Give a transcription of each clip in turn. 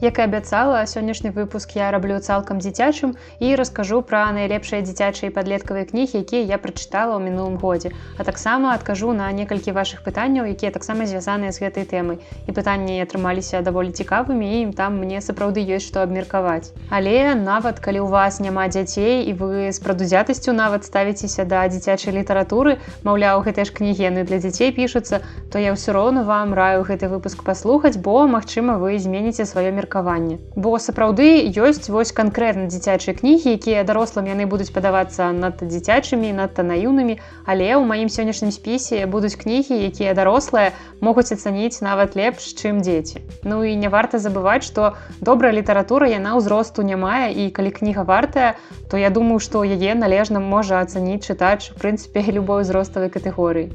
Як і абяцала, сённяшні выпуск я раблю цалкам дзіцячым і раскажу пра найлепшыя дзіцячыя падлеткавыя кнігі, якія я прачытала ў мінулым годзе. А таксама адкажу на некалькі вашых пытанняў, якія таксама звязаныя з гэтай тэмай. І пытанні атрымаліся даволі цікавымі і ім там мне сапраўды ёсць што абмеркаваць. Але нават калі ў вас няма дзяцей і вы з прадузятасцю нават ставіцеся да дзіцячай літаратуры, маўляў, гэтыя ж кнігены для дзяцей пішуцца, то я ўсё роўна вам раю гэты выпуск паслухаць бо магчыма вы зменіце сваё меркаванне бо сапраўды ёсць вось канкрэтна дзіцячыя кнігі якія дарослым яны будуць падавацца надта дзіцячымі надта наіўнымі але ў маім сённяшнім спісе будуць кнігі якія дарослыя могуць ацаніць нават лепш чым дзеці. Ну і не варта забываць што добрая літаратура яна ўзросту не мае і калі кніга вартая то я думаю што яе належна можа ацаніць чытач у прынцыпе любой узроставай катэгорыі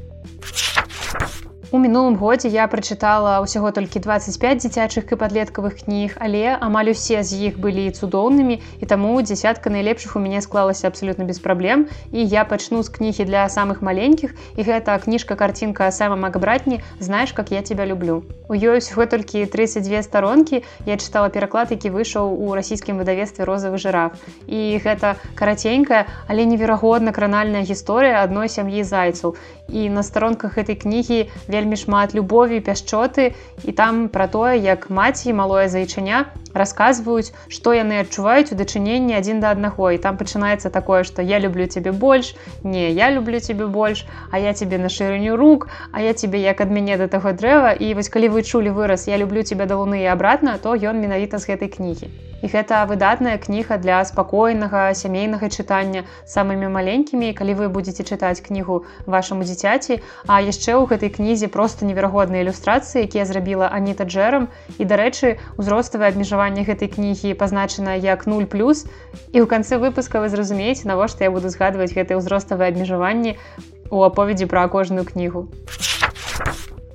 У мінулым годзе я прачытала ўсяго толькі 25 дзіцячых і падлеткавых кніг, але амаль усе з іх былі цудоўнымі і таму дзясятка найлепшых у мяне склалася абсалютна без праблем. І я пачну з кнігі для самых маленькіх і гэта кніжка карцінка сама макбратні знаеш как я тебя люблю. У ёй усяго толькі 32 старонкі я чытала пераклад, які выйшаў у расійскім выдавестве розавы жыраф. І гэта караценькая, але неверагодна кранальная гісторыя адной сям'і зайцаў. І на старонках гэтай кнігі вельмі вельмі шмат любові пяшчоты. І там пра тое як маці малое зайчыня расказваюць што яны адчуваюць у дачыненні адзін да аднаго і там пачынаецца такое што я люблю цябе больш не я люблю цябе больш а я тебе на шырыню рук а я тебе як ад мяне да таго дрэва і вось калі вы чулі выраз я люблю тебя да луны і абратна то ён менавіта з гэтай кнігі і гэта выдатная кніга для спакойнага сямейнага чытання самымі маленькімі калі вы будете чытаць кнігу вашаму дзіцяці а яшчэ ў гэтай кнізе просто неверагодныя ілюстрацыі якія зрабіла аніта джерам і дарэчы узроставае абмежаванне гэтай кнігі пазначана як 0 плюс. І ў канцы выпуска вы зразумееце навошта я буду згадваць гэтыя ўзроставыя абмежаванні у аповедзі пра кожную кнігу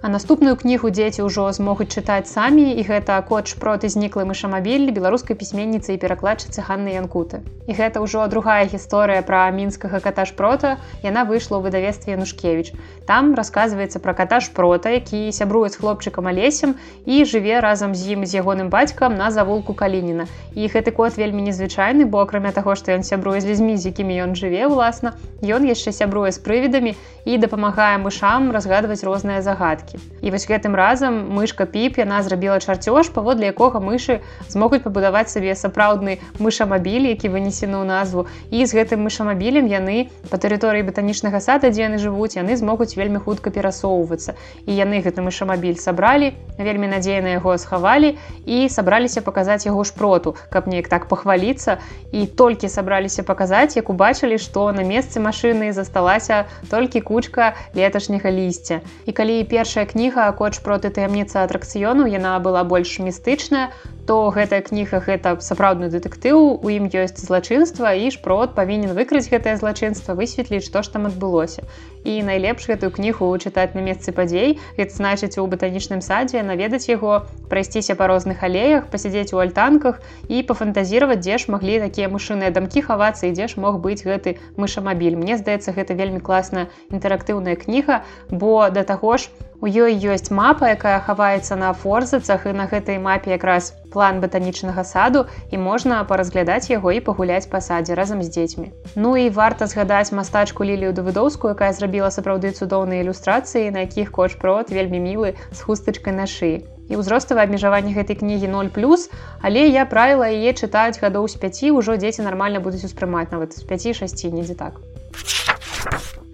А наступную кнігу дзеці ўжо змогуць чытаць самі і гэта кот шпроты зніклы мышамабіль беларускай пісьменніцы і перакладчыцы Ханны Янкуты. І гэта ўжо другая гісторыя пра мінскага ката шпрота яна выйшла ў выдавестве Янушкевич. Там расказваецца пра ката шпрота, які сябруе з хлопчыкам алесем і жыве разам з ім з ягоным бацькам на завулку калініна. І гэты кот вельмі незвычайны, бо акрамя таго, што ён сябруе з людзьмі, з якімі ён жыве ўласна, ён яшчэ сябруе з прывідамі і дапамагае мышам разгадваць розныя загадкі кветкі. І вось гэтым разам мышка піп яна зрабіла чарцёж, паводле якога мышы змогуць пабудаваць сабе сапраўдны мышамабіль, які вынесены ў назву. І з гэтым мышамабілем яны па тэрыторыі батанічнага сада, дзе яны жывуць, яны змогуць вельмі хутка перасоўвацца. І яны гэты мышамабіль сабралі, вельмі надзейна яго схавалі і сабраліся паказаць яго шпроту, каб неяк так пахваліцца і толькі сабраліся паказаць, як убачылі, што на месцы машыны засталася толькі кучка леташняга лісця. І калі першая першая кніга коч проты таямніца атракцыёну яна была больш містычная то гэтая кніга гэта сапраўдны дэтэктыў у ім ёсць злачынства і шпрот павінен выкрыць гэтае злачынства высветліць што ж там адбылося. І найлепш гэтую кнігу чытаць на месцы падзей гэта значыць у батанічным садзе наведаць яго прайсціся па розных алеях пасядзець у альтанках і пафантазіраваць дзе ж маглі такія мышыныя дамкі хавацца і дзе ж мог быць гэты мышамабіль. Мне здаецца гэта вельмі класная інтэрактыўная кніга бо да таго ж у ёй ёсць мапа якая хаваецца на форзацах і на гэтай мапе якраз план батанічнага саду і можна паразглядаць яго і пагуляць па садзе разам з дзецьмі. Ну і варта згадаць мастачку лілію давыдоўскую, якая зрабіла сапраўды цудоўныя ілюстрацыі, на якіх коч-прот вельмі мілы з хустачкай на шыі. І ўзроставае абмежаванне гэтай кнігі 0 плюс, але я правіла яе чытаць гадоў з 5 ўжо дзеці нармальна будуць успрымаць нават з 5-6 недзе так.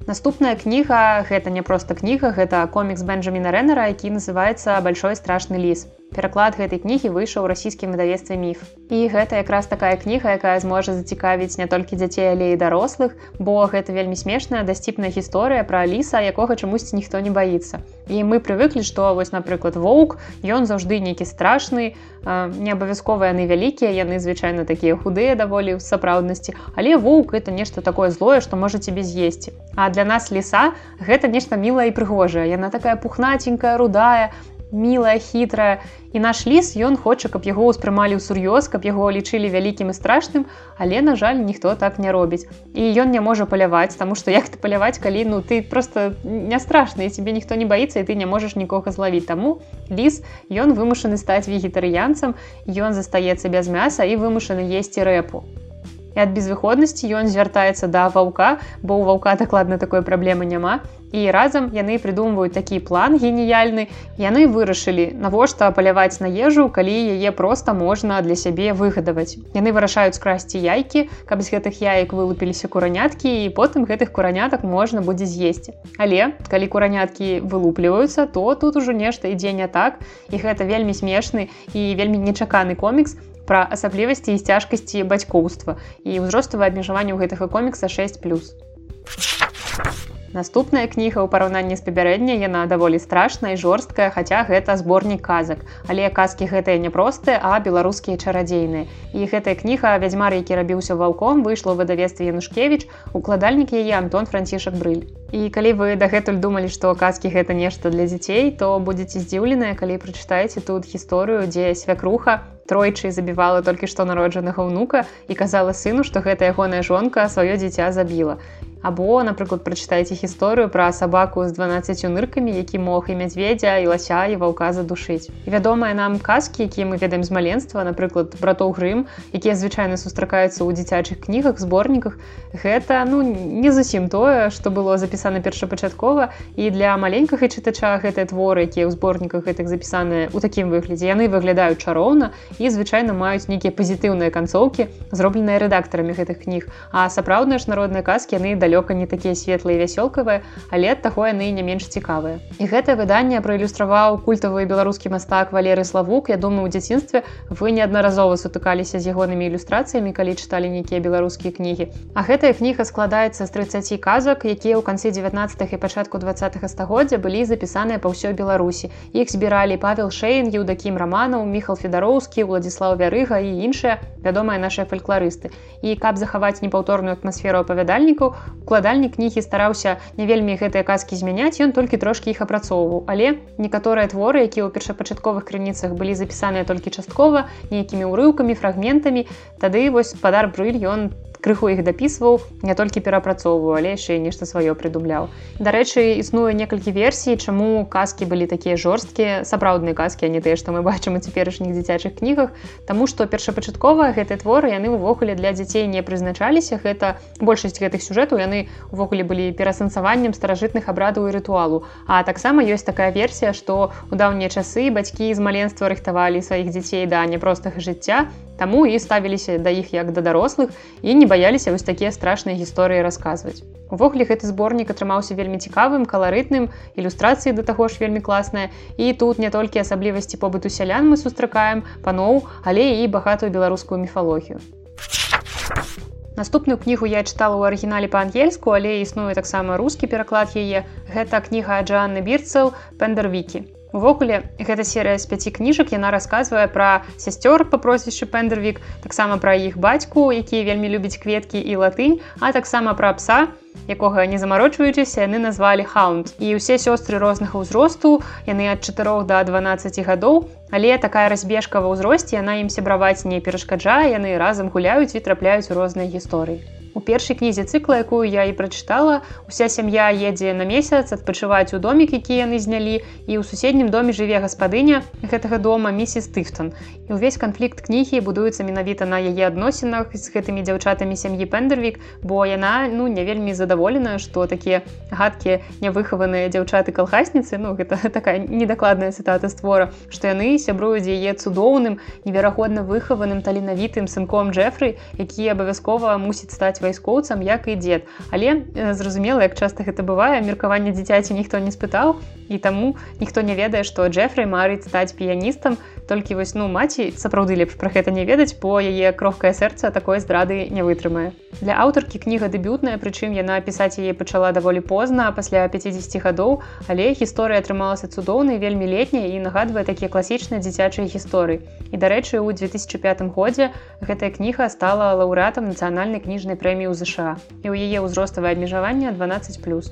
Наступная кніга гэта не проста кніга, гэта комікс Бенджаміна Рэнера, які называецца большой страшны ліс пераклад гэтай кнігі выйшаў расійскім выдавестве міф. І гэта якраз такая кніга якая зможа зацікавіць не толькі дзяцей але і дарослых бо гэта вельмі смешная дасціпная гісторыя пра ліса якога чамусьці ніхто не баіцца. І мы прывыклі што вось напрыклад воўк ён заўжды нейкі страшны не абавязкова яны вялікія яны звычайна такія худыя даволі ў сапраўднасці але воўк это нешта такое злое што можа цябе з'есці. А для нас ліса гэта нешта мілая і прыгожая яна такая пухнаценькая рудая мілая хітрая. І наш ліс ён хоча каб яго ўспрымалі ў сур'ёз каб яго лічылі вялікім і страшным але на жаль ніхто так не робіць. І ён не можа паляваць таму што як ты паляваць калі ну ты просто не страшны тебе ніхто не баіцца і ты не можаш нікога злавіць. Таму ліс ён вымушаны стаць вегетарыянцам ён застаецца без мяса і вымушаны есці рэпу. І ад безвыходнасці ён звяртаецца да ваўка бо ў ваўка дакладна такой праблемы няма і разам яны прыдумваюць такі план геніяльны. Яны вырашылі навошта паляваць на ежу калі яе проста можна для сябе выгадаваць. Яны вырашаюць скрасці яйкі каб з гэтых яек вылупіліся кураняткі і потым гэтых куранятак можна будзе з'есці. Але калі кураняткі вылупліваюцца то тут ужо нешта ідзе не так. І гэта вельмі смешны і вельмі нечаканы комікс пра асаблівасці і цяжкасці бацькоўства і ўзроставае абмежаванне ў гэтага комікса 6 плюс. Наступная кніга ў параўнанні з папярэдняй яна даволі страшная і жорсткая, хаця гэта зборнік казак. Але казкі гэтыя няпростыя, а беларускія чарадзейныя. І гэтая кніга вядзьмар, які рабіўся ваўком, выйшла ў выдавестве Янушкевіч, укладальнік яе Антон Францішак брыль. І калі вы дагэтуль думалі, што казкі гэта нешта для дзяцей, то будзеце здзіўленыя, калі прачытаеце тут гісторыю, дзе свякруха тройчы забівала толькі што народжанага ўнука і казала сыну, што гэта ягоная жонка сваё дзіця забіла або напрыклад прачытайце гісторыю пра сабаку з 12 ныркамі які мог і мядзведзя і лася і ваўка задушыць вядомыя нам казкі якія мы ведаем з маленства напрыклад братоў грым якія звычайна сустракаюцца ў дзіцячых кнігах зборніках гэта ну не зусім тое што было запісана першапачаткова і для маленькага чытача гэтыя творы якія ў зборніках гэтых запісаныя ў такім выглядзе яны выглядаюць чароўна і звычайна маюць нейкія пазітыўныя канцоўкі зробленыя рэдактарамі гэтых кніг. А сапраўдныя ж народныя казкі яны далёка далёка не такія светлыя вясёлкавыя але ад таго яны не менш цікавыя. І гэтае выданне праілюстраваў культавы беларускі мастак валеры славук. Я думаю у дзяцінстве вы неаднаразова сутыкаліся з ягонымі ілюстрацыямі калі чыталі нейкія беларускія кнігі. А гэтая кніга складаецца з 30 казак якія ў канцы 19 і пачатку два стагоддзя былі запісаныя па ўсёй беларусі. Іх збіралі павел шейн еўдакім раманаў міхал федароўскі владислав вярыга і іншыя вядомыя нашыя фальклорысты і каб захаваць непаўторную атмасферу апавядальнікаў укладальнік кнігі стараўся не вельмі гэтыя казкі змяняць ён толькі трошкі іх апрацоўваў. Але некаторыя творы якія ў першапачатковых крыніцах былі запісаныя толькі часткова нейкімі ўрыўкамі фрагментамі тады вось спадар брыль ён крыху іх дапісваў не толькі перапрацоўваю але яшчэ нешта сваё прыдумляў дарэчы існуе некалькі версій чаму казкі былі такія жорсткія сапраўдныя казкі а не тыя што мы бачым у цяперашніх дзіцячых кнігах Таму што першапачаткова гэтыя творы яны ўвогуле для дзяцей не прызначаліся гэта большасць гэтых сюжэтаў яны увогуле былі перасэнсаваннем старажытных абрадаў і рытуалу А таксама ёсць такая версія што у даўнія часы бацькі з маленства рыхтавалі сваіх дзяцей да няпростага жыцця Таму і ставіліся да іх як да дарослых і не баяліся вось такія страшныя гісторыі расказваць. Увогуле гэты зборнік атрымаўся вельмі цікавым, каларытным, ілюстрацыі да таго ж вельмі класная. І тут не толькі асаблівасці побыту сялян мы сустракаем паноў, але і багатую беларускую міфалогію. Наступную кнігу я чытала ў арыгінале па-ангельску, але існуе таксама рускі пераклад яе. Гэта кніга Джанны Бірцел Пендервікі. Увогуле гэта серыя з пяці кніжак яна расказвае пра сясцёр па прозвішчу пендервік, таксама пра іх бацьку, якія вельмі любяць кветкі і латынь, а таксама пра пса, якога не замарочваючыся яны назвалі хаунд. І ўсе сёстры рознага ўзросту яны ад 4 до 12 гадоў, але такая разбежка ва ўзросце яна ім сябраваць не перашкаджае, яны разам гуляюць і трапляюць у розныя гісторыі у першай кнізе цыкла якую я і прачытала. Уся сям'я едзе на месяц адпачываць у домик які яны знялі і ў суседнім доме жыве гаспадыня гэтага дома місіс тыфтон. І ўвесь канфлікт кнігі будуецца менавіта на яе адносінах з гэтымі дзяўчатамі сям'і пендервік бо яна ну не вельмі задаволена што такія гадкія нявыхаваныя дзяўчаты калхасніцы ну гэта такая недакладная цытата створа што яны сябруюць яе цудоўным неверагодна выхаваным таленавітым сынком джефры які абавязкова мусіць стаць вайскоўцам як і дзед. Але зразумела як часта гэта бывае меркаванне дзіцяці ніхто не спытаў і таму ніхто не ведае што джефры марыць стаць піяністам толькі вось ну маці сапраўды лепш пра гэта не ведаць бо яе крохкае сэрца такой здрады не вытрымае. Для аўтаркі кніга дэбютная прычым яна пісаць яе пачала даволі позна пасля 50 гадоў але гісторыя атрымалася цудоўнай вельмі летняй і нагадвае такія класічныя дзіцячыя гісторыі. І дарэчы у 2005 годзе гэтая кніга стала лаўрэатам нацыянальнай кніжнай прэміі ў ЗША і ў яе ўзроставае абмежаванне 12 плюс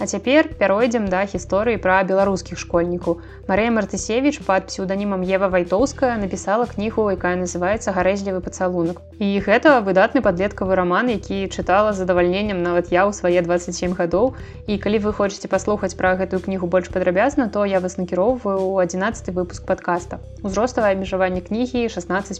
А цяпер пяройдзем да гісторыі пра беларускіх школьнікаў. Марыя Мартысевіч пад псеўданімам Ева Вайтоўская напісала кнігу, якая называецца гарэзлівы пацалунак. І гэта выдатны падлеткавы раман, які чытала задавальненнем нават я ў свае 27 гадоў. І калі вы хочаце паслухаць пра гэтую кнігу больш падрабязна, то я вас накіроўваю ў 11 выпуск падкаста. Узроставае абмежаванне кнігі 16+.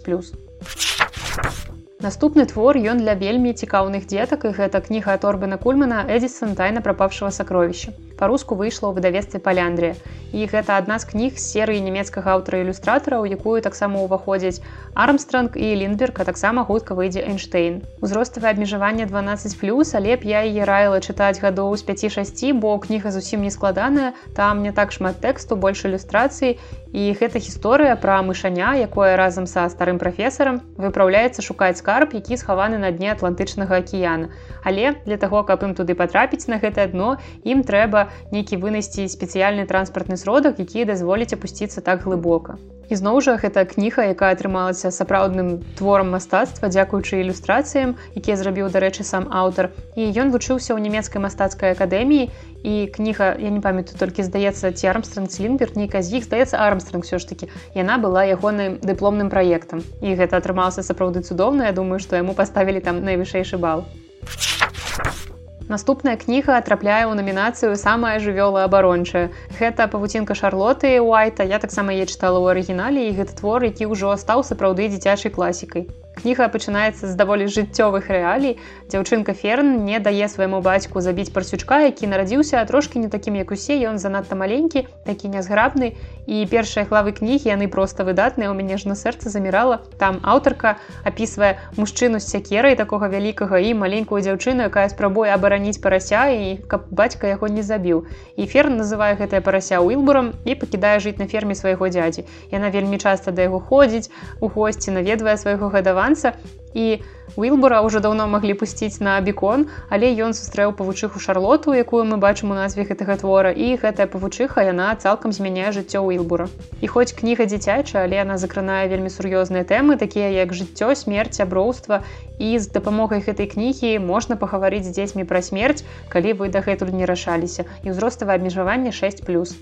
Наступны твор ён для вельмі цікаўных дзетак і гэта кніга торбана кульмана Эдисон тайна прапавшего сакровішча по-руску выйшла ў выдавецтве паляндрыя і гэта адна з кніг з серыі нямецкага аўтара ілюстратара у якую таксама ўваходзяць армстранг і лінберг а таксама хутка выйдзе эйнштейн. Узроставае абмежаванне 12 плюс але б я яе раіла чытаць гадоў з 5-6 бо кніга зусім не складаная. Там не так шмат тэксту больш ілюстрацыі і гэта гісторыя пра мышаня якое разам са старым прафесарам выпраўляецца шукаць скарб які схаваны на дне атлантычнага акіяна але для таго каб ім туды патрапіць на гэтае дно ім трэба нейкі вынайсці спецыяльны транспартны сродак які дазволіць апусціцца так глыбока. Ізноў жа гэта кніга якая атрымалася сапраўдным творам мастацтва дзякуючы ілюстрацыям якія зрабіў дарэчы сам аўтар. І ён вучыўся ў нямецкай мастацкай акадэміі і кніга я не памятаю толькі здаецца ці армстранг лінберг нейка з іх здаецца армстранг все ж таки яна была ягоным дыпломным праектам. І гэта атрымалася сапраўды цудоўна Я думаю што яму паставілі там найвышэйшы бал. а Наступная кніга трапляе ў намінацыю самая жывёла абарончая. Гэта павуцінка шарлоты Уайта. Я таксама е чытала ў арыгінале і гэты твор, які ўжо стаў сапраўды дзіцячай класікай. Кніга пачынаецца з даволі жыццёвых рэалій. Дзяўчынка Ферн не дае свайму бацьку забіць парсючка, які нарадзіўся трошкі не такім, як усе, ён занадта маленькі, такі нязграбны. І першыя главы кнігі яны проста выдатныя, у мяне ж на сэрца замірала. Там аўтарка апісвае мужчыну з сякерай такога вялікага і маленькую дзяўчыну, якая спрабуе абараніць парася і каб бацька яго не забіў. І ферн называе гэтае парася Уілбурам і пакідае жыць на ферме свайго дзядзі. Яна вельмі часта да яго ходзіць, у госці наведвае свайго гадавання шанса і Уілбура ўжо даўно маглі пусціць на бекон, але ён сустрэў павучыху шарлоту, якую мы бачым у назве гэтага твора і гэтая павучыха яна цалкам змяняе жыццё Уілбура. І хоць кніга дзіцячая, але яна закранае вельмі сур'ёзныя тэмы, такія як жыццё, смерць, аброўства і з дапамогай гэтай кнігі можна пагаварыць з дзецьмі пра смерць, калі вы дагэтуль не рашаліся і ўзроставае абмежаванне 6 плюс.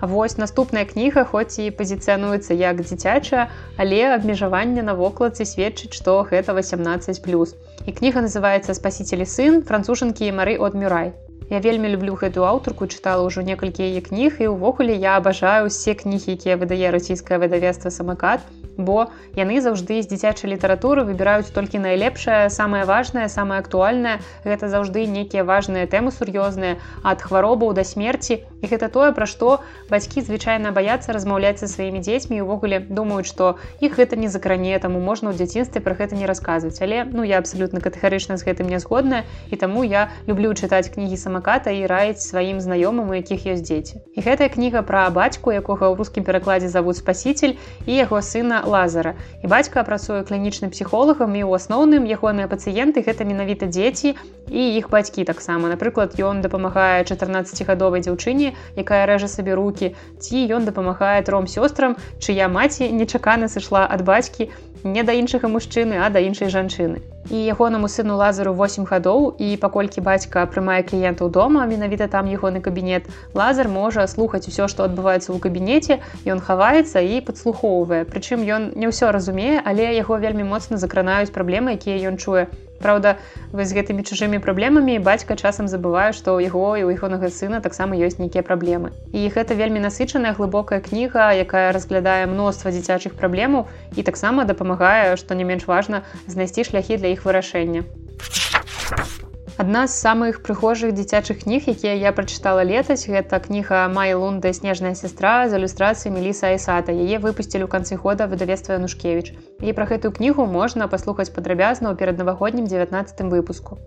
Вось наступная кніга хоць і пазіцыянуецца як дзіцячая, але абмежаванне на вокладцы сведчыць, што гэта 18+. І кніга называецца спасителі сын францужанкі Мары от Мюрай. Я вельмі люблю гэтую аўтарку чытала ўжо некалькі яе кніг і ўвогуле я абажаю усе кнігі, якія выдае расійскае выдавецтва самакат бо яны заўжды з дзіцячай літаратуры выбіраюць толькі найлепшае самае важнае самае актуальнае. Гэта заўжды нейкія важныя тэмы сур'ёзныя ад хваробаў да смерці. І гэта тое пра што бацькі звычайна баяцца размаўляць са сваімі дзецьмі увогуле думаюць што іх гэта не закране таму можна ў дзяцінстве пра гэта не расказваць. Але ну я абсалютна катэгарычна з гэтым не згодная і таму я люблю чытаць кнігі самаката і раіць сваім знаёмым у якіх ёсць дзеці. І гэтая кніга пра бацьку якога ў рускім перакладзе завуд спаситель і яго сына лазара і бацька працуе клінічным псіхолагам і ў асноўным ягоныя пацыенты гэта менавіта дзеці і іх бацькі таксама. Напрыклад ён дапамагае 14гадовай дзяўчыне якая рэжа сабе руки ці ён дапамагае тром сёстрам чыя маці нечакана сышла ад бацькі не да іншага мужчыны а да іншай жанчыны. І ягонаму сыну лазару 8 гадоў і паколькі бацька прымае кліентаў дома менавіта там ягоны кабінет лазар можа слухаць усё што адбываецца ў кабінеце ён хаваецца і падслухоўвае. Прычым ён не ўсё разумее але яго вельмі моцна закранаюць праблемы якія ён чуе Праўда, вы з гэтымі чужымі праблемамі бацька часам забывае, што ў яго і ў ягонага сына таксама ёсць нейкія праблемы. І гэта вельмі насычаная глыбокая кніга, якая разглядае мноства дзіцячых праблемаў і таксама дапамагае, што не менш важна знайсці шляхі для іх вырашэння. Адна з самых прыгожых дзіцячых кніг, якія я прачытала летась, гэта кніга Май Лунда снежная сестра з ілюстрацыяй Меліса Айсата. Яе выпусцілі ў канцы года выдавецтва Янушкевіч. І пра гэтую кнігу можна паслухаць падрабязна ў пераднавагоднім 19 выпуску.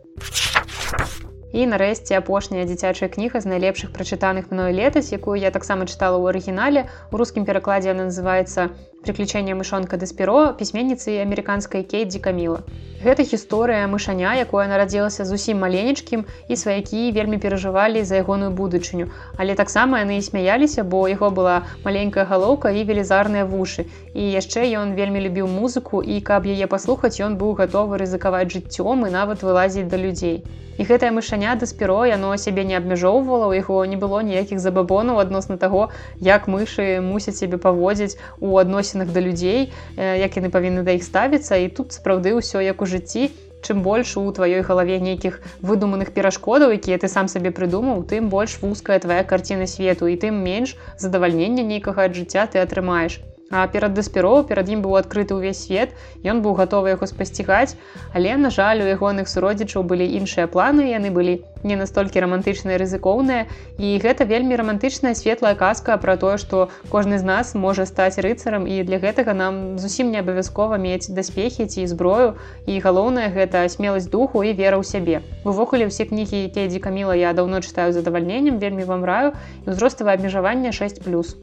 І нарэшце апошняя дзіцячая кніга з найлепшых прачытаных мною летась, якую я таксама чытала ў арыгінале. У рускім перакладзе яна называецца приключення мышонка дэспіро пісьменніцы амерыканскай кейдзі каміла Гэта гісторыя мышаня якое нарадзілася зусім маленечкім і сваякі вельмі перажывалі за ягоную будучыню. Але таксама яны і смяяліся бо яго была маленькая галоўка і велізарныя вушы. І яшчэ ён вельмі любіў музыку і каб яе паслухаць ён быў гатовы рызыкаваць жыццём і нават вылазіць да людзей. І гэтае мышаня даспіро яно сябе не абмяжоўвала у яго не было ніякіх забабонаў адносна таго як мышы мусяць сябе паводзіць у адносінах да людзей як яны павінны да іх ставіцца і тут сапраўды ўсё як у жыцці чым больш у тваёй галаве нейкіх выдуманых перашкодаў якія ты сам сабе прыдумаў тым больш вузкая твоя карціна свету і тым менш задавальнення нейкага ад жыцця ты атрымаеш А перад даспіроў перад ім быў адкрыты ўвесь свет ён быў гатовы яго спасцігаць але на жаль у ягоных суродзічаў былі іншыя планы яны былі не настолькі рамантычныя рызыкоўныя. І гэта вельмі рамантычная светлая казка пра тое што кожны з нас можа стаць рыцарам і для гэтага нам зусім не абавязкова мець даспехі ці зброю. І галоўнае гэта смеласць духу і вера ў сябе. Увогуле ўсе кнігі кедзі каміла я даўно чытаю задавальненнем вельмі вам раю. Узроставае абмежаванне 6 плюс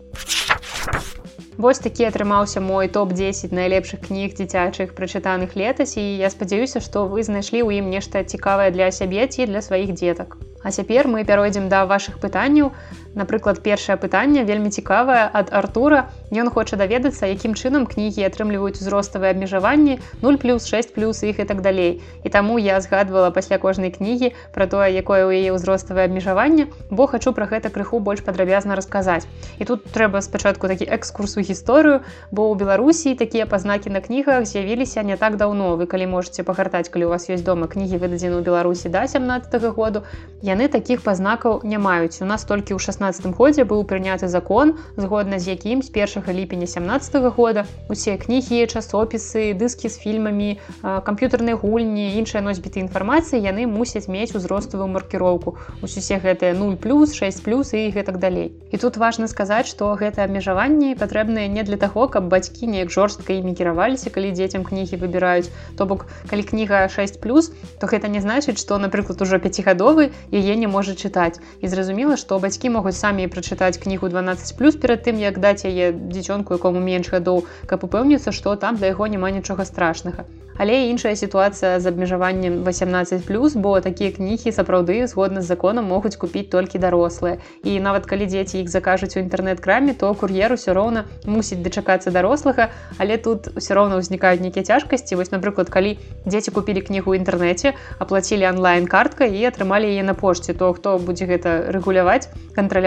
Вось такі атрымаўся мой топ-10 найлепшых кніг дзіцячых прачытаных летась і я спадзяюся, што вы знайшлі ў ім нешта цікавае для сябе ці для сваіх дзетак. А цяпер мы пяройдзем да вашых пытанняў. Напрыклад, першае пытанне вельмі цікавае ад Артура. Ён хоча даведацца, якім чынам кнігі атрымліваюць узроставыя абмежаванні 0 плюс 6 плюс іх і так далей. І таму я згадвала пасля кожнай кнігі пра тое, якое ў яе ўзроставае абмежаванне, бо хачу пра гэта крыху больш падрабязна расказаць. І тут трэба спачатку такі экскурс у гісторыю, бо ў Беларусі такія пазнакі на кнігах з'явіліся не так даўно. Вы калі можете пагартаць, калі у вас ёсць дома кнігі выдадзены ў Беларусі да 17 -го году. Яны такіх пазнакаў не маюць у нас толькі ў 16 годзе быў прыняты закон згодна з якім з 1 ліпеня 17 -го года усе кнігі часопісы дыскі з фільмамі камп'ютарныя гульні іншыя носьбіты інфармацыі яны мусяць мець узроставую маркіроўку. Ус усе гэтыя 0 плюс 6 плюс і гэтак далей. І тут важна сказаць што гэта абмежаванні патрэбныя не для таго каб бацькі неяк жорстка імі кіраваліся калі дзецям кнігі выбіраюць. То бок калі кніга 6 плюс то гэта не значыць што напрыклад ужо пяцігадовы яе не можа чытаць. І зразумела што бацькі могуць самі прачытаць кнігу 12 плюс перад тым як даць яе дзіцёнку якому менш гадоў каб упэўніцца што там для яго няма нічога страшнага. Але іншая сітуацыя з абмежаваннем 18 плюс бо такія кнігі сапраўды згодна з законам могуць купіць толькі дарослыя. І нават калі дзеці іх закажуць у інтэрнэт-краме то кур'ер усё роўна мусіць дачакацца дарослага але тут все роўна ўзнікаюць нейкія цяжкасці. Вось напрыклад калі дзеці купілі кнігу ў інтэрнэце аплацілі онлайн картка і атрымалі яе на пошце то хто будзе гэта рэгуляваць кантраляваць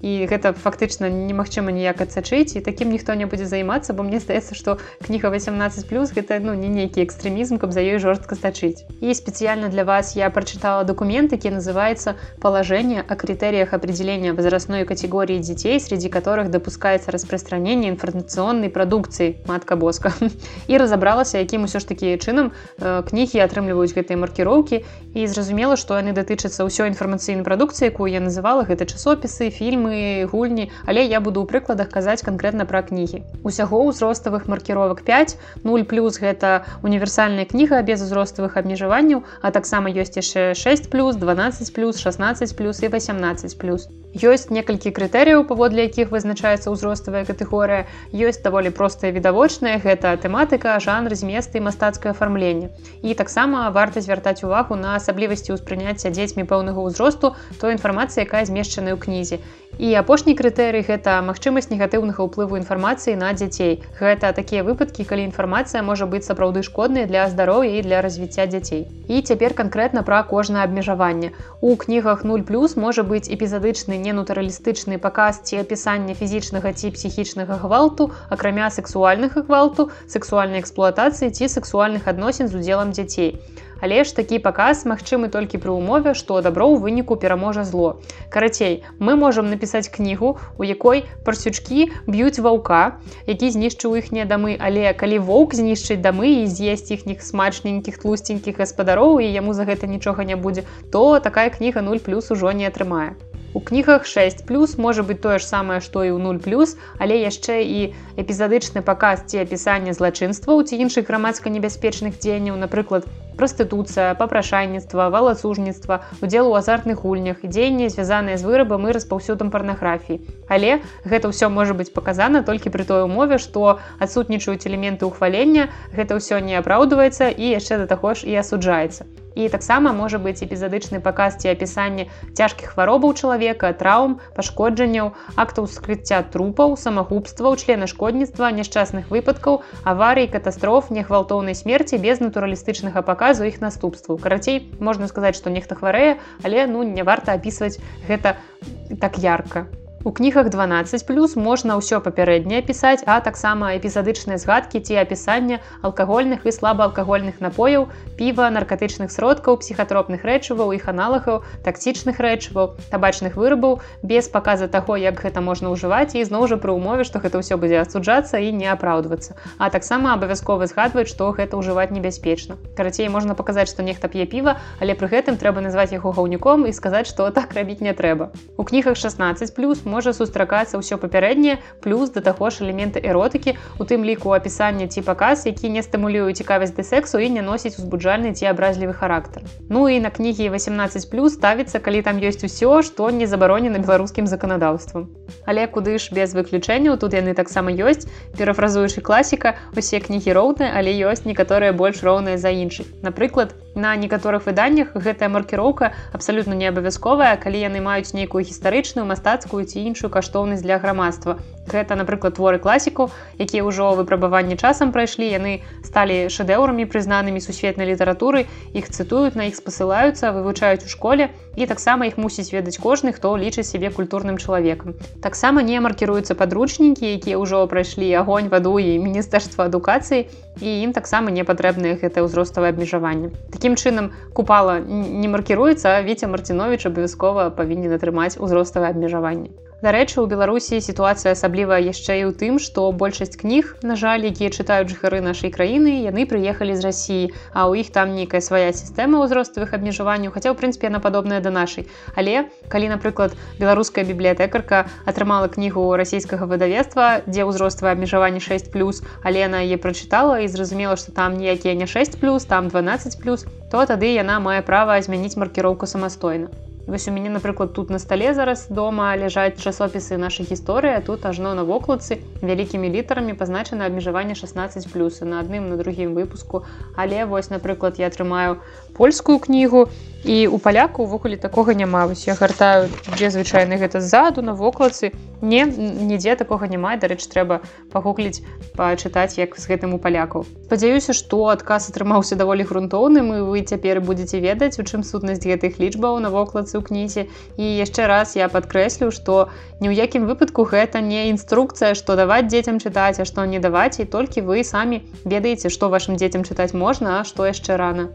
і гэта фактычна немагчыма ніяк адсачыць і такім ніхто не будзе займацца бо мне здаецца што кніга 18 плюс гэта ну не нейкі экстрэмізм каб за ёй жорстка стачыць. І спецыяльна для вас я прочытала документ які называется положение о критериях определения возрастной категории детей среди которых допускается распространение информационной продукции матка боска. І разобралася якім усё ж таки чынам э, кнігі атрымліваюць гэтыя маркіроўкі і зразумела что яны датычацца ўсё інфармацыйнай прадукцыі якую я называла гэта часопісы фільмы гульні. Але я буду ў прыкладах казаць конкретно пра кнігі. Усяго ўзроставых маркіровак 5 0 плюс гэта універсальная кніга без узроставых абмежаванняў а таксама ёсць яшчэ 6 плюс 12 плюс 16 плюс і 18 плюс ёсць некалькі крытэрыяў паводле якіх вызначаецца ўзроставая катэгорыя. Ёсць даволі простая відавочная гэта тэматыка жанр зместы мастацкае афармленне. І таксама варта звяртаць увагу на асаблівасці ўспрыняцця дзецьмі пэўнага ўзросту той інфармацыі якая змешчаная ў кнізе і апошні крытэрый гэта магчымасць негатыўнага ўплыву інфармацыі на дзяцей. Гэта такія выпадкі калі інфармацыя можа быць сапраўды шкоднай для здароўя і для развіцця дзяцей. І цяпер канкрэтна пра кожнае абмежаванне. У кнігах 0 плюс можа быць эпізадычны ненутаралістычны паказ ці апісанне фізічнага ці псіхічнага гвалту акрамя сексуальных гвалту сексуальнай эксплуатацыі ці сексуальных адносін з удзелам дзяцей але ж такі паказ магчымы толькі пры ўмове што дабро ў выніку пераможа зло. Карацей мы можемм напісаць кнігу у якой парсючкі б'юць ваўка які знішчыў іхнія дамы. Але калі воўк знішчыць дамы і з'есць іхніх смачненькіх тлусценькіх гаспадароў і яму за гэта нічога не будзе то такая кніга 0 плюс ужо не атрымае У кнігах 6 плюс можа быць тое ж самае, што і ў 0 плюс, але яшчэ і эпізадычны паказ ці апісанне злачынстваў ці іншых грамадска небяспечных дзеянняў, напрыклад, прастытуцыя, папрашайніцтва, валацужніцтва, удзел у азартных гульнях, дзеянні звязаныя з вырабам і распаўсюдам парнаграфіі. Але гэта ўсё можа быць паказана толькі пры той умове, што адсутнічаюць элементы ўхвалення, гэта ўсё не апраўдваецца і яшчэ да таго ж і асуджаецца і таксама можа быць эпізадычны паказ ці апісанне цяжкіх хваробаў чалавека траўм пашкоджанняў актаў скрыцця трупаў самагубстваў члена шкодніцтва няшчасных выпадкаў аварый катастроф негвалтоўнай смерці без натуралістычнага паказу іх наступстваў карацей можна сказаць што нехта хварэе але ну не варта апісваць гэта так ярка У кнігах 12 плюс можна ўсё папярэдняе пісаць, а таксама эпізадычныя згадкі ці апісання алкагольных і слабаалкагольных напояў, піва, наркатычных сродкаў, псіхатропных рэчываў, іх аналагаў, таксічных рэчываў, табачных вырабаў без паказа таго, як гэта можна ўжываць і зноў жа пры ўмове, што гэта ўсё будзе асуджацца і не апраўдвацца. А таксама абавязкова згадваць, што гэта ўжываць небяспечна. Карацей можна паказаць, што нехта п'е піва, але пры гэтым трэба назваць яго гаўнюком і сказаць, што так рабіць не трэба. У кнігах 16 плюс можа сустракацца ўсё папярэдняе плюс да таго ж элементы эротыкі у тым ліку апісання ці паказ які не стымулюе цікавасць да сексу і не носіць узбуджальны ці абразлівы характар. Ну і на кнігі 18 плюс ставіцца калі там ёсць усё што не забаронена беларускім заканадаўствам. Але куды ж без выключэнняў тут яны таксама ёсць. Перафразуючы класіка усе кнігі роўныя але ёсць некаторыя больш роўныя за іншых. Напрыклад на некаторых выданнях гэтая маркіроўка абсалютна не абавязковая калі яны маюць нейкую гістарычную мастацкую ці іншую каштоўнасць для грамадства гэта напрыклад творы класіку якія ўжо выпрабаванні часам прайшлі. Яны сталі шэдэўрамі прызнанымі сусветнай літаратуры. Іх цытуюць на іх спасылаюцца вывучаюць у школе. І таксама іх мусіць ведаць кожны хто лічыць сябе культурным чалавекам. Таксама не маркіруюцца падручнікі якія ўжо прайшлі агонь ваду і міністэрства адукацыі. І ім таксама не патрэбныя гэтае ўзроставае абмежаванне. Такім чынам купала не маркіруецца віця марцінович абавязкова павінен атрымаць узроставае абмежаванне Дарэчы, у Беларусі сітуацыя асабліва яшчэ і ў тым, што большасць кніг, на жаль, якія чытаюць жыхары нашай краіны, яны прыехалі з рассіі, а ў іх там нейкая свая сістэма ўзроставых абмежаванняў, хаця ў прынцыпе яна падобная да нашай. Але калі, напрыклад, беларуская бібліятэкарка атрымала кнігу расійскага выдавецтва, дзе ўзроставае абмежаванне 6 плюс, але яна яе прачытала і зразумела, што там ніякія не 6 плюс, там 12 плюс, то тады яна мае права змяніць маркіроўку самастойна. Вось у мяне напрыклад тут на стале зараз дома ляжаць часопісы нашай гісторыі тут ажно на вокладцы вялікімі літарамі пазначана абмежаванне 16 плюсы на адным на другім выпуску але вось напрыклад я атрымаю польскую кнігу і у паляку увогуле такога няма вось я гартаю дзе звычайны гэта ззаду на вокладцы не нідзе такога няма дарэч трэба пагугліць пачытаць як з гэтым у палякаў спадзяюся што адказ атрымаўся даволі грунтоўным і вы цяпер будетеце ведаць у чым сутнасць гэтых лічбаў на вокладцы ў кнізе. І яшчэ раз я падкрэслю што ні ў якім выпадку гэта не інструкцыя што даваць дзецям чытаць а што не даваць і толькі вы самі ведаеце што вашим дзецям чытаць можна а што яшчэ рана.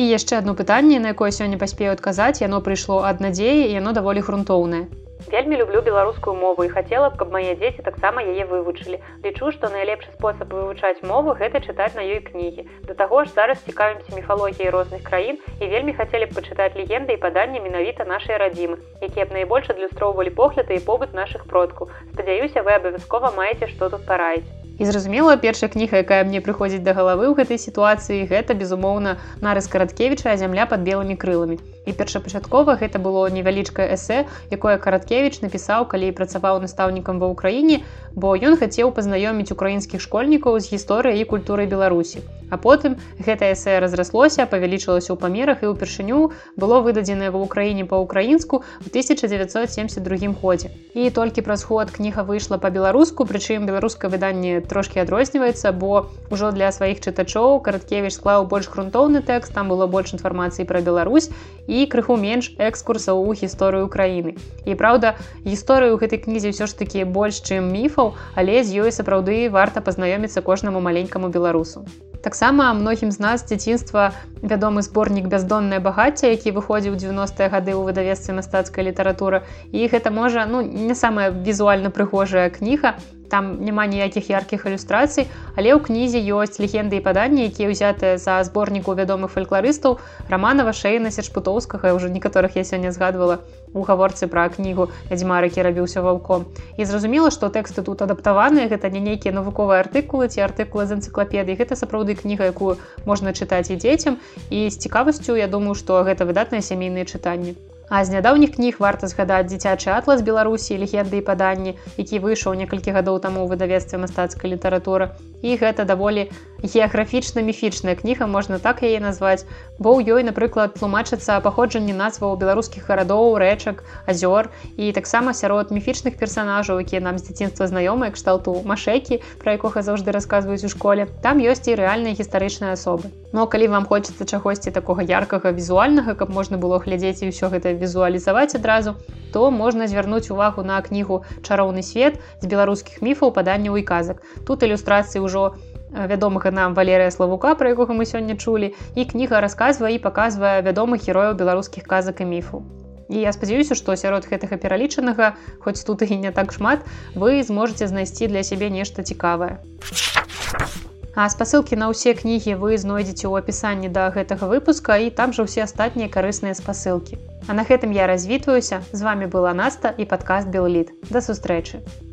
І яшчэ одно пытанне, на якое сёння паспею адказаць, яно прыйшло ад надзеі яно даволі грунтоўнае. Вельмі люблю беларускую мову і хацела б, каб мае дзеці таксама яе вывучылі. Лічу, што найлепшы спосаб вывучаць мову гэта чытаць на ёй кнігі. Да таго ж зараз цікавімся міфалогіяй розных краін і вельмі хацелі б пачытаць легенды і паданні менавіта нашай радзімы, якія б найбольш адлюстроўвалі погляды і побыт нашых продкаў. Спадзяюся, вы абавязкова маеце што тут параіць. І зразумела, першая кніга, якая мне прыходзіць да галавы ў гэтай сітуацыі, гэта, безумоўна, нарыс караткевіча, зямля пад белымі крыламі. І першапачаткова гэта было невялічкае эсэ, якое караткевіч напісаў, калі працаваў настаўнікам ва ўкраіне, бо ён хацеў пазнаёміць украінскіх школьнікаў з гісторыяй і культурай Беларусі. А потым гэта эсэ разраслося, павялічылася ў памерах і ўпершыню было выдадзенае ва ўкраіне па-украінску ў 1972 годзе. І толькі праз год кніга выйшла па-беларуску, прычым беларускае выданне трошки адрозніваецца бо ўжо для сваіх чытачоў караткевіч склаў больш грунтоўны тэкст там было больш інфармацыі пра Беларусь і крыху менш экскурсаў у гісторыю краіны. І праўда гісторыю гэтай кнізе ўсё ж такі больш чым міфаў але з ёй сапраўды варта пазнаёміцца кожнаму маленькаму беларусу. Таксама многім з нас дзяцінства вядомы зборнік бяздоннае багацце які выходзіў 90-е гады ў выдавецтве мастацкая літаратура і гэта можа ну не самая візуальна прыгожая кніга там няма ніякіх яркіх ілюстрацый але ў кнізе ёсць легенды і паданні якія ўзятыя за зборніку вядомых фальклорыстаў романова шейна сечпутоўскага ўжо некаторых я сёння згадвала у гаворцы пра кнігу вядзьмарыкі рабіўся ваўком і зразумела што тэксты тут адаптаваныя гэта не нейкія навуковыя артыкулы ці артыкулы з энцыклапедыі гэта сапраўды кніга якую можна чытаць і дзецям. І з цікавасцю я думаю што гэта выдатныя сямейныя чытанні А з нядаўніх кніг варта згадаць дзіцячы атлас беларусі. Легенды і паданні які выйшаў некалькі гадоў таму ў выдавецтве мастацкай літаратуры. І гэта даволі геаграфічна міфічная кніга можна так яе назваць. Бо ў ёй напрыклад тлумачыцца паходжанне назваў беларускіх гарадоў рэчак азёр і таксама сярод міфічных персонажаў якія нам з дзяцінства знаёмыя кшталту машэкі пра якога заўжды расказваюць у школе. Там ёсць і рэальныя гістарычныя асобы. Но калі вам хочацца чагосьці такога яркага візуальнага каб можна было глядзець і ўсё гэта візуалізаваць адразу то можна звярнуць увагу на кнігу чароўны свет з беларускіх міфаў паданняў і казак. Тут ілюстрацыі ўжо у вядомага нам валерыя славука пра якога мы сёння чулі і кніга расказвае і паказвае вядомых герояў беларускіх казак і міфу і я спадзяюся што сярод гэтага пералічанага хоць тут і не так шмат вы зможаце знайсці для сябе нешта цікавае. Спасылкі на ўсе кнігі вы знойдзеце ў апісанні да гэтага выпуска і там жа ўсе астатнія карысныя спасылкі. А на гэтым я развітваюся. З вами была наста і падкаст белліт да сустрэчы! у